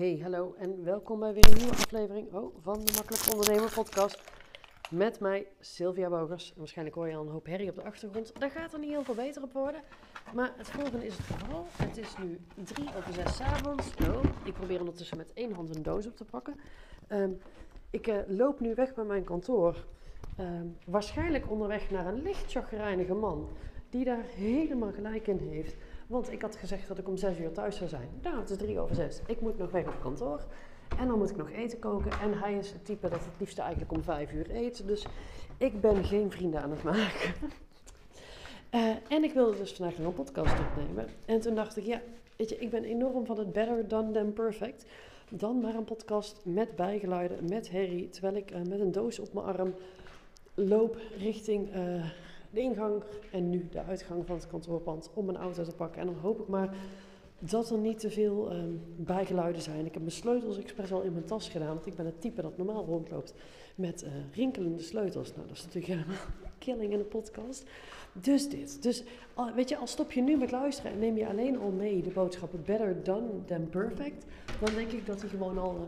Hey, hallo en welkom bij weer een nieuwe aflevering oh, van de Makkelijk Ondernemer podcast. Met mij, Sylvia Bogers. En waarschijnlijk hoor je al een hoop herrie op de achtergrond. Daar gaat er niet heel veel beter op worden. Maar het volgende is het geval. Het is nu drie over zes avonds. Oh, ik probeer ondertussen met één hand een doos op te pakken. Ehm, ik eh, loop nu weg bij mijn kantoor. Ehm, waarschijnlijk onderweg naar een licht chagrijnige man. Die daar helemaal gelijk in heeft. Want ik had gezegd dat ik om zes uur thuis zou zijn. Nou, het is drie over zes. Ik moet nog weg op kantoor. En dan moet ik nog eten koken. En hij is het type dat het liefst eigenlijk om vijf uur eet. Dus ik ben geen vrienden aan het maken. Uh, en ik wilde dus vandaag nog een podcast opnemen. En toen dacht ik, ja, weet je, ik ben enorm van het better done than perfect. Dan maar een podcast met bijgeluiden, met herrie. Terwijl ik uh, met een doos op mijn arm loop richting uh, de ingang en nu de uitgang van het kantoorpand om mijn auto te pakken. En dan hoop ik maar dat er niet te veel um, bijgeluiden zijn. Ik heb mijn sleutels expres al in mijn tas gedaan, want ik ben het type dat normaal rondloopt met uh, rinkelende sleutels. Nou, dat is natuurlijk helemaal killing in een podcast. Dus dit. Dus weet je, als stop je nu met luisteren en neem je alleen al mee de boodschappen better done than perfect, dan denk ik dat die gewoon al uh,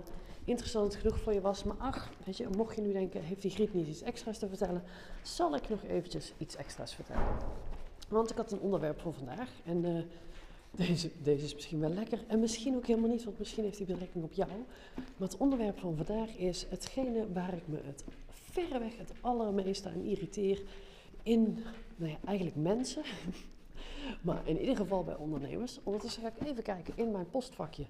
interessant genoeg voor je was. Maar ach, weet je, mocht je nu denken, heeft die griet niet iets extra's te vertellen, zal ik nog eventjes iets extra's vertellen. Want ik had een onderwerp voor vandaag en uh, deze, deze is misschien wel lekker en misschien ook helemaal niet, want misschien heeft die betrekking op jou. Maar het onderwerp van vandaag is hetgene waar ik me het verreweg het allermeeste aan irriteer in, nou ja, eigenlijk mensen. maar in ieder geval bij ondernemers. Ondertussen ga ik even kijken in mijn postvakje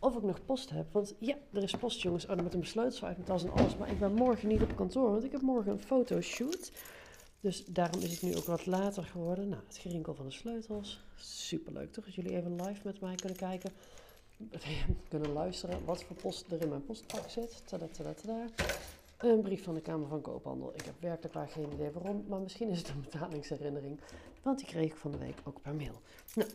of ik nog post heb. Want ja, er is post, jongens. Oh, met een sleutels uit mijn tas en alles. Maar ik ben morgen niet op kantoor, want ik heb morgen een fotoshoot. Dus daarom is het nu ook wat later geworden. Nou, het gerinkel van de sleutels. Superleuk toch? Dat jullie even live met mij kunnen kijken. kunnen luisteren wat voor post er in mijn postpak zit. Tada, tada, tada. Een brief van de Kamer van Koophandel. Ik heb werkelijk waar geen idee waarom, maar misschien is het een betalingsherinnering. Want die kreeg ik van de week ook per mail. Nou,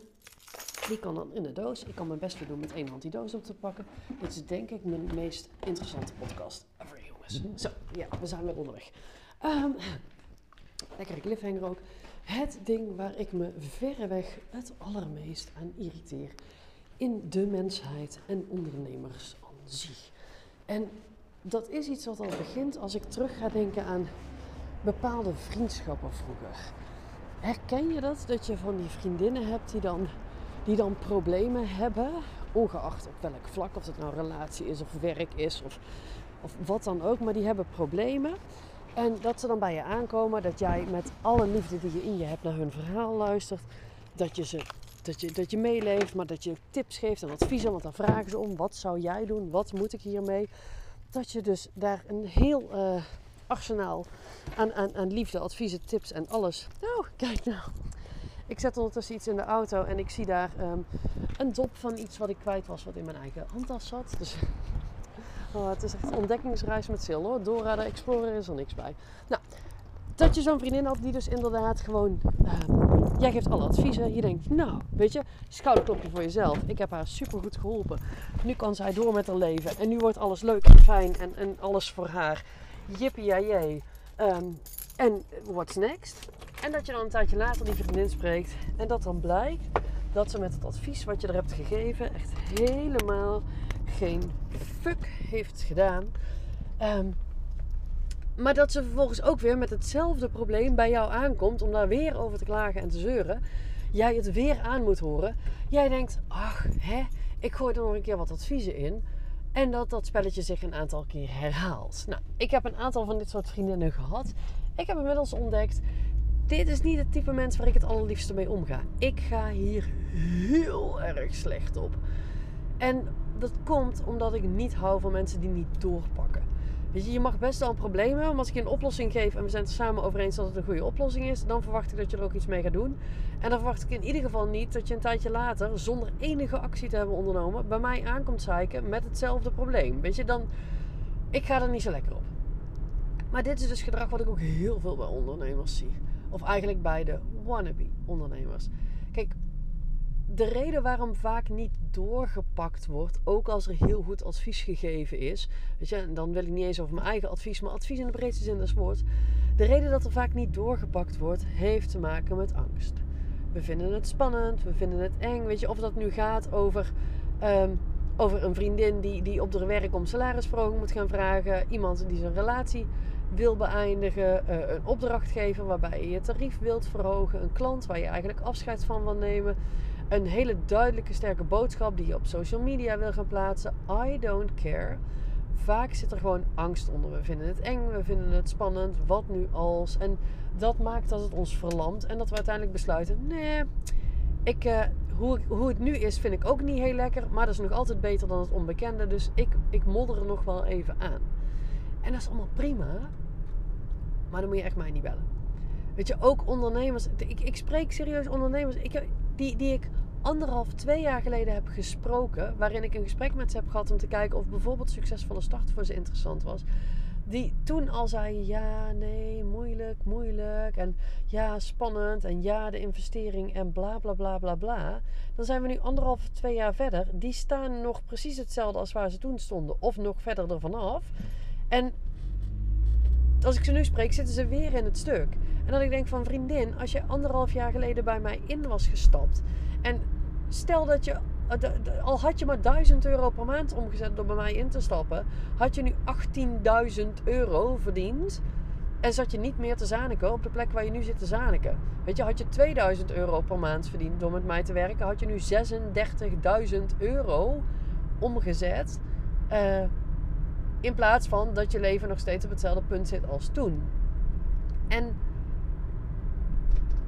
die kan dan in de doos. Ik kan mijn best doen met één hand die doos op te pakken. Dit is denk ik mijn meest interessante podcast ever, jongens. Zo, ja, we zijn weer onderweg. Um, lekkere cliffhanger ook. Het ding waar ik me verreweg het allermeest aan irriteer in de mensheid en ondernemers aan zich. En dat is iets wat al begint als ik terug ga denken aan bepaalde vriendschappen vroeger. Herken je dat? Dat je van die vriendinnen hebt die dan, die dan problemen hebben, ongeacht op welk vlak, of het nou relatie is of werk is of, of wat dan ook, maar die hebben problemen. En dat ze dan bij je aankomen, dat jij met alle liefde die je in je hebt naar hun verhaal luistert, dat je, ze, dat je, dat je meeleeft, maar dat je tips geeft en adviezen, want dan vragen ze om, wat zou jij doen, wat moet ik hiermee? Dat je dus daar een heel uh, arsenaal aan, aan, aan liefde, adviezen, tips en alles. Nou, kijk nou. Ik zet ondertussen iets in de auto en ik zie daar um, een dop van iets wat ik kwijt was, wat in mijn eigen handtas zat. Dus Oh, het is echt ontdekkingsreis met Sil hoor. Dora de Explorer is er niks bij. Nou, dat je zo'n vriendin had die dus inderdaad gewoon... Uh, jij geeft alle adviezen. Je denkt, nou, weet je, schouderklopje voor jezelf. Ik heb haar super goed geholpen. Nu kan zij door met haar leven. En nu wordt alles leuk en fijn en, en alles voor haar. Jippie jee. Um, en what's next? En dat je dan een tijdje later die vriendin spreekt. En dat dan blijkt dat ze met het advies wat je er hebt gegeven echt helemaal geen fuck heeft gedaan. Um, maar dat ze vervolgens ook weer met hetzelfde probleem bij jou aankomt om daar weer over te klagen en te zeuren. Jij het weer aan moet horen. Jij denkt, ach, hè, ik gooi er nog een keer wat adviezen in. En dat dat spelletje zich een aantal keer herhaalt. Nou, ik heb een aantal van dit soort vriendinnen gehad. Ik heb inmiddels ontdekt, dit is niet het type mens waar ik het allerliefste mee omga. Ik ga hier heel erg slecht op. En dat komt omdat ik niet hou van mensen die niet doorpakken. Weet je, je mag best wel een probleem hebben, maar als ik je een oplossing geef en we zijn het samen over eens dat het een goede oplossing is, dan verwacht ik dat je er ook iets mee gaat doen. En dan verwacht ik in ieder geval niet dat je een tijdje later, zonder enige actie te hebben ondernomen, bij mij aankomt zeiken met hetzelfde probleem. Weet je, dan. Ik ga er niet zo lekker op. Maar dit is dus gedrag wat ik ook heel veel bij ondernemers zie. Of eigenlijk bij de wannabe ondernemers. Kijk, de reden waarom vaak niet doorgepakt wordt, ook als er heel goed advies gegeven is, weet je, dan wil ik niet eens over mijn eigen advies, maar advies in de breedste zin des woords. De reden dat er vaak niet doorgepakt wordt, heeft te maken met angst. We vinden het spannend, we vinden het eng, weet je, of dat nu gaat over, um, over een vriendin die, die op de werk om salarisverhoging moet gaan vragen. Iemand die zijn relatie wil beëindigen. Uh, een opdrachtgever waarbij je je tarief wilt verhogen. Een klant waar je eigenlijk afscheid van wil nemen. Een hele duidelijke, sterke boodschap die je op social media wil gaan plaatsen. I don't care. Vaak zit er gewoon angst onder. We vinden het eng, we vinden het spannend. Wat nu als? En dat maakt dat het ons verlamt. En dat we uiteindelijk besluiten: nee, ik, uh, hoe, hoe het nu is, vind ik ook niet heel lekker. Maar dat is nog altijd beter dan het onbekende. Dus ik, ik modder er nog wel even aan. En dat is allemaal prima. Maar dan moet je echt mij niet bellen. Weet je, ook ondernemers. Ik, ik spreek serieus ondernemers ik, die, die ik anderhalf, twee jaar geleden heb gesproken. Waarin ik een gesprek met ze heb gehad om te kijken of bijvoorbeeld succesvolle start voor ze interessant was die toen al zei: ja, nee, moeilijk, moeilijk. En ja, spannend. En ja, de investering en bla bla bla bla bla. Dan zijn we nu anderhalf, twee jaar verder. Die staan nog precies hetzelfde als waar ze toen stonden, of nog verder ervan af. En als ik ze nu spreek, zitten ze weer in het stuk. En dan ik denk van vriendin, als je anderhalf jaar geleden bij mij in was gestapt. En stel dat je eh, al had je maar 1000 euro per maand omgezet door bij mij in te stappen, had je nu 18.000 euro verdiend. En zat je niet meer te zaniken op de plek waar je nu zit te zaniken. Weet je, had je 2000 euro per maand verdiend door met mij te werken, had je nu 36.000 euro omgezet. Uh, in plaats van dat je leven nog steeds op hetzelfde punt zit als toen. En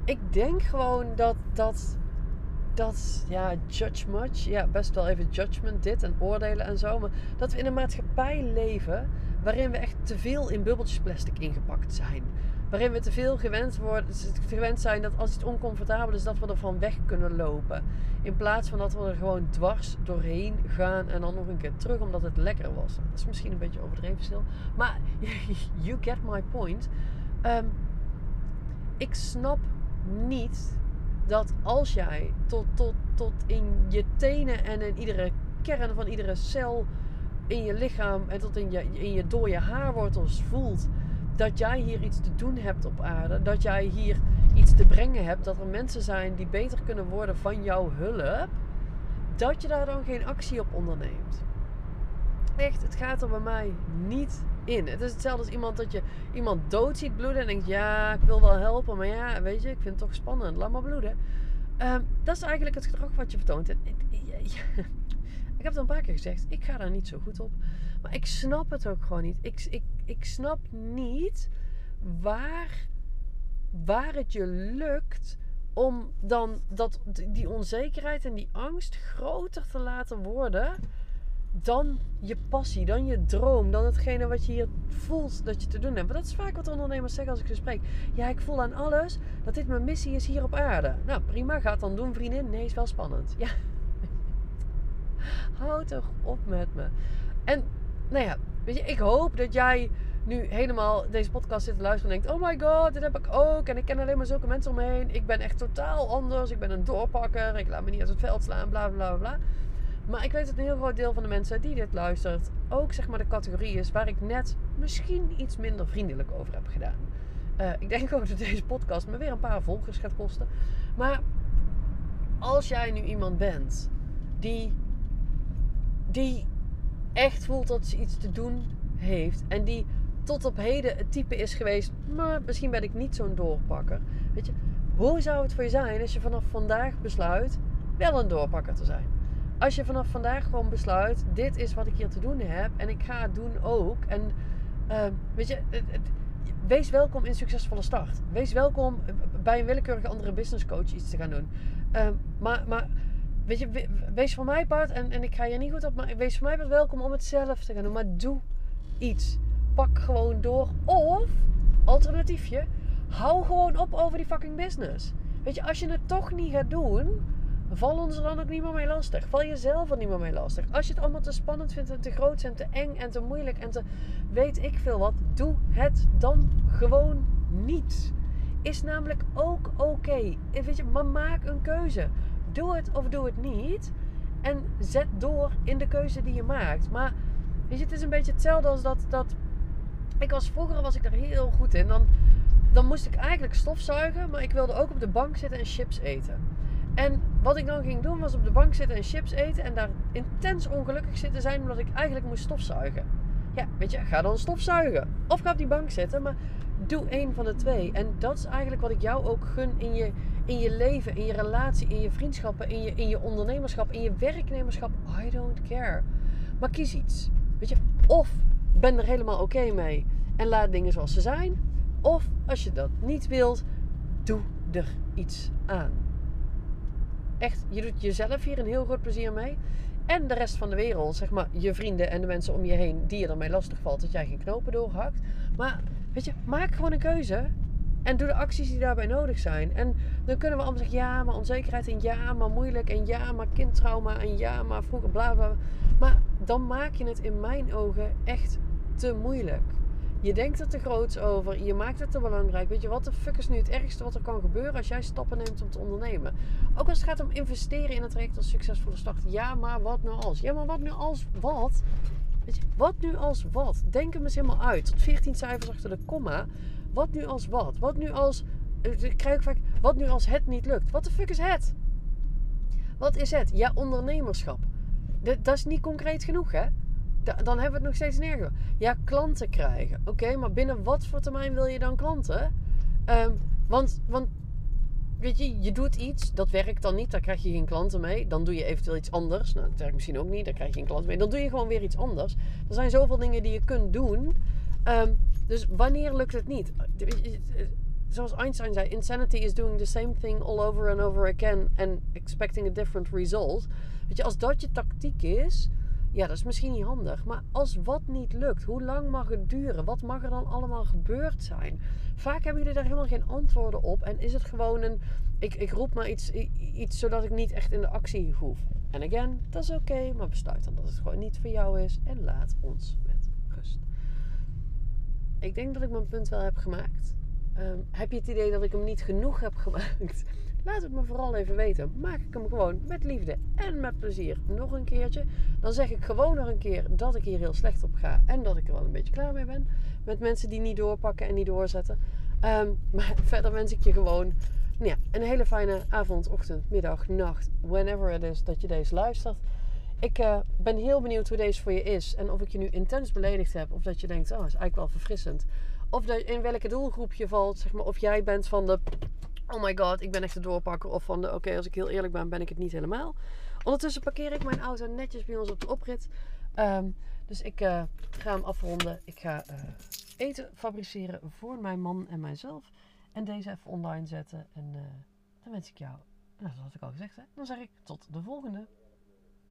ik denk gewoon dat, dat dat, ja, judge much. Ja, best wel even judgment dit en oordelen en zo. Maar dat we in een maatschappij leven waarin we echt te veel in bubbeltjes plastic ingepakt zijn. Waarin we te veel gewend, worden, gewend zijn dat als iets oncomfortabel is, dat we er van weg kunnen lopen. In plaats van dat we er gewoon dwars doorheen gaan en dan nog een keer terug omdat het lekker was. Dat is misschien een beetje overdreven stil. Maar you get my point. Um, ik snap niet dat als jij tot, tot, tot in je tenen en in iedere kern van iedere cel in je lichaam en tot in je, in je dode haarwortels voelt dat jij hier iets te doen hebt op aarde, dat jij hier iets te brengen hebt, dat er mensen zijn die beter kunnen worden van jouw hulp, dat je daar dan geen actie op onderneemt. Echt, het gaat er bij mij niet in. Het is hetzelfde als iemand dat je iemand dood ziet bloeden en denkt: ja, ik wil wel helpen, maar ja, weet je, ik vind het toch spannend, laat maar bloeden. Ehm, dat is eigenlijk het gedrag wat je vertoont. En, ik heb het al een paar keer gezegd, ik ga daar niet zo goed op. Maar ik snap het ook gewoon niet. Ik, ik, ik snap niet waar, waar het je lukt om dan dat, die onzekerheid en die angst groter te laten worden dan je passie, dan je droom, dan hetgene wat je hier voelt dat je te doen hebt. Maar dat is vaak wat ondernemers zeggen als ik ze spreek. Ja, ik voel aan alles dat dit mijn missie is hier op aarde. Nou, prima, ga het dan doen, vriendin. Nee, is wel spannend. Ja. Houd toch op met me. En, nou ja, weet je, ik hoop dat jij nu helemaal deze podcast zit te luisteren en denkt: Oh my god, dit heb ik ook. En ik ken alleen maar zulke mensen om me heen. Ik ben echt totaal anders. Ik ben een doorpakker. Ik laat me niet uit het veld slaan, bla bla bla. Maar ik weet dat een heel groot deel van de mensen die dit luistert ook zeg maar de categorie is waar ik net misschien iets minder vriendelijk over heb gedaan. Uh, ik denk ook dat deze podcast me weer een paar volgers gaat kosten. Maar als jij nu iemand bent die, die echt voelt dat ze iets te doen heeft en die tot op heden het type is geweest, maar misschien ben ik niet zo'n doorpakker. Weet je, hoe zou het voor je zijn als je vanaf vandaag besluit wel een doorpakker te zijn? als je vanaf vandaag gewoon besluit: dit is wat ik hier te doen heb en ik ga het doen ook. En uh, weet je, wees welkom in Succesvolle Start. Wees welkom bij een willekeurige andere business coach iets te gaan doen. Uh, maar, maar weet je, wees voor mij part, en, en ik ga je niet goed op, maar wees voor mij part welkom om het zelf te gaan doen. Maar doe iets. Pak gewoon door. Of, alternatiefje, hou gewoon op over die fucking business. Weet je, als je het toch niet gaat doen Val ons er dan ook niet meer mee lastig. Val jezelf er niet meer mee lastig. Als je het allemaal te spannend vindt en te groot en te eng en te moeilijk en te weet ik veel wat, doe het dan gewoon niet. Is namelijk ook oké. Okay. Weet je, maar maak een keuze. Doe het of doe het niet. En zet door in de keuze die je maakt. Maar weet je, het is een beetje hetzelfde als dat. dat ik was, vroeger was ik daar heel goed in. Dan, dan moest ik eigenlijk stofzuigen, maar ik wilde ook op de bank zitten en chips eten. En wat ik dan ging doen was op de bank zitten en chips eten en daar intens ongelukkig zitten zijn omdat ik eigenlijk moest stofzuigen. Ja, weet je, ga dan stofzuigen. Of ga op die bank zitten, maar doe één van de twee. En dat is eigenlijk wat ik jou ook gun in je, in je leven, in je relatie, in je vriendschappen, in je, in je ondernemerschap, in je werknemerschap. I don't care. Maar kies iets. Weet je, of ben er helemaal oké mee en laat dingen zoals ze zijn. Of als je dat niet wilt, doe er iets aan. Echt, je doet jezelf hier een heel groot plezier mee. En de rest van de wereld, zeg maar, je vrienden en de mensen om je heen die je ermee lastig valt dat jij geen knopen doorhakt. Maar weet je, maak gewoon een keuze. En doe de acties die daarbij nodig zijn. En dan kunnen we allemaal zeggen, ja, maar onzekerheid en ja, maar moeilijk en ja, maar kindtrauma en ja, maar vroeger bla bla. Maar dan maak je het in mijn ogen echt te moeilijk. Je denkt er te groots over. Je maakt het te belangrijk. Weet je, wat de fuck is nu het ergste wat er kan gebeuren als jij stappen neemt om te ondernemen? Ook als het gaat om investeren in het traject als succesvolle start. Ja, maar wat nu als? Ja, maar wat nu als wat? Weet je, wat nu als wat? Denk hem eens helemaal uit. Tot 14 cijfers achter de komma. Wat nu als wat? Wat nu als... Ik krijg vaak... Wat nu als het niet lukt? Wat de fuck is het? Wat is het? Ja, ondernemerschap. Dat is niet concreet genoeg, hè? Dan hebben we het nog steeds nergens. Ja, klanten krijgen. Oké, maar binnen wat voor termijn wil je dan klanten? Ehm, want, want, weet je, je doet iets, dat werkt dan niet, daar krijg je geen klanten mee. Dan doe je eventueel iets anders. Nou, dat werkt misschien ook niet, daar krijg je geen klanten mee. Dan doe je gewoon weer iets anders. Er zijn zoveel dingen die je kunt doen. Ehm, dus wanneer lukt het niet? Zoals Einstein zei, insanity is doing the same thing all over and over again and expecting a different result. Weet je, als dat je tactiek is, ja, dat is misschien niet handig. Maar als wat niet lukt, hoe lang mag het duren? Wat mag er dan allemaal gebeurd zijn? Vaak hebben jullie daar helemaal geen antwoorden op. En is het gewoon een. Ik, ik roep maar iets, iets zodat ik niet echt in de actie hoef. En again, dat is oké, maar besluit dan dat het gewoon niet voor jou is. En laat ons met rust. Ik denk dat ik mijn punt wel heb gemaakt. Ehm, heb je het idee dat ik hem niet genoeg heb gemaakt? Laat het me vooral even weten. Maak ik hem gewoon met liefde en met plezier nog een keertje. Dan zeg ik gewoon nog een keer dat ik hier heel slecht op ga. En dat ik er wel een beetje klaar mee ben. Met mensen die niet doorpakken en niet doorzetten. Ehm, maar verder wens ik je gewoon nou ja, een hele fijne avond, ochtend, middag, nacht. Whenever it is dat je deze luistert. Ik uh, ben heel benieuwd hoe deze voor je is. En of ik je nu intens beledigd heb. Of dat je denkt, oh, is eigenlijk wel verfrissend. Of in welke doelgroep je valt. Zeg maar, of jij bent van de oh my god, ik ben echt de doorpakker. Of van de, oké, als ik heel eerlijk ben, ben ik het niet helemaal. Ondertussen parkeer ik mijn auto netjes bij ons op de oprit. Ehm, dus ik uh, ga hem afronden. Ik ga uh, eten fabriceren voor mijn man en mijzelf. En deze even online zetten. En uh, dan wens ik jou, nou, dat had ik al gezegd, hè? dan zeg ik tot de volgende.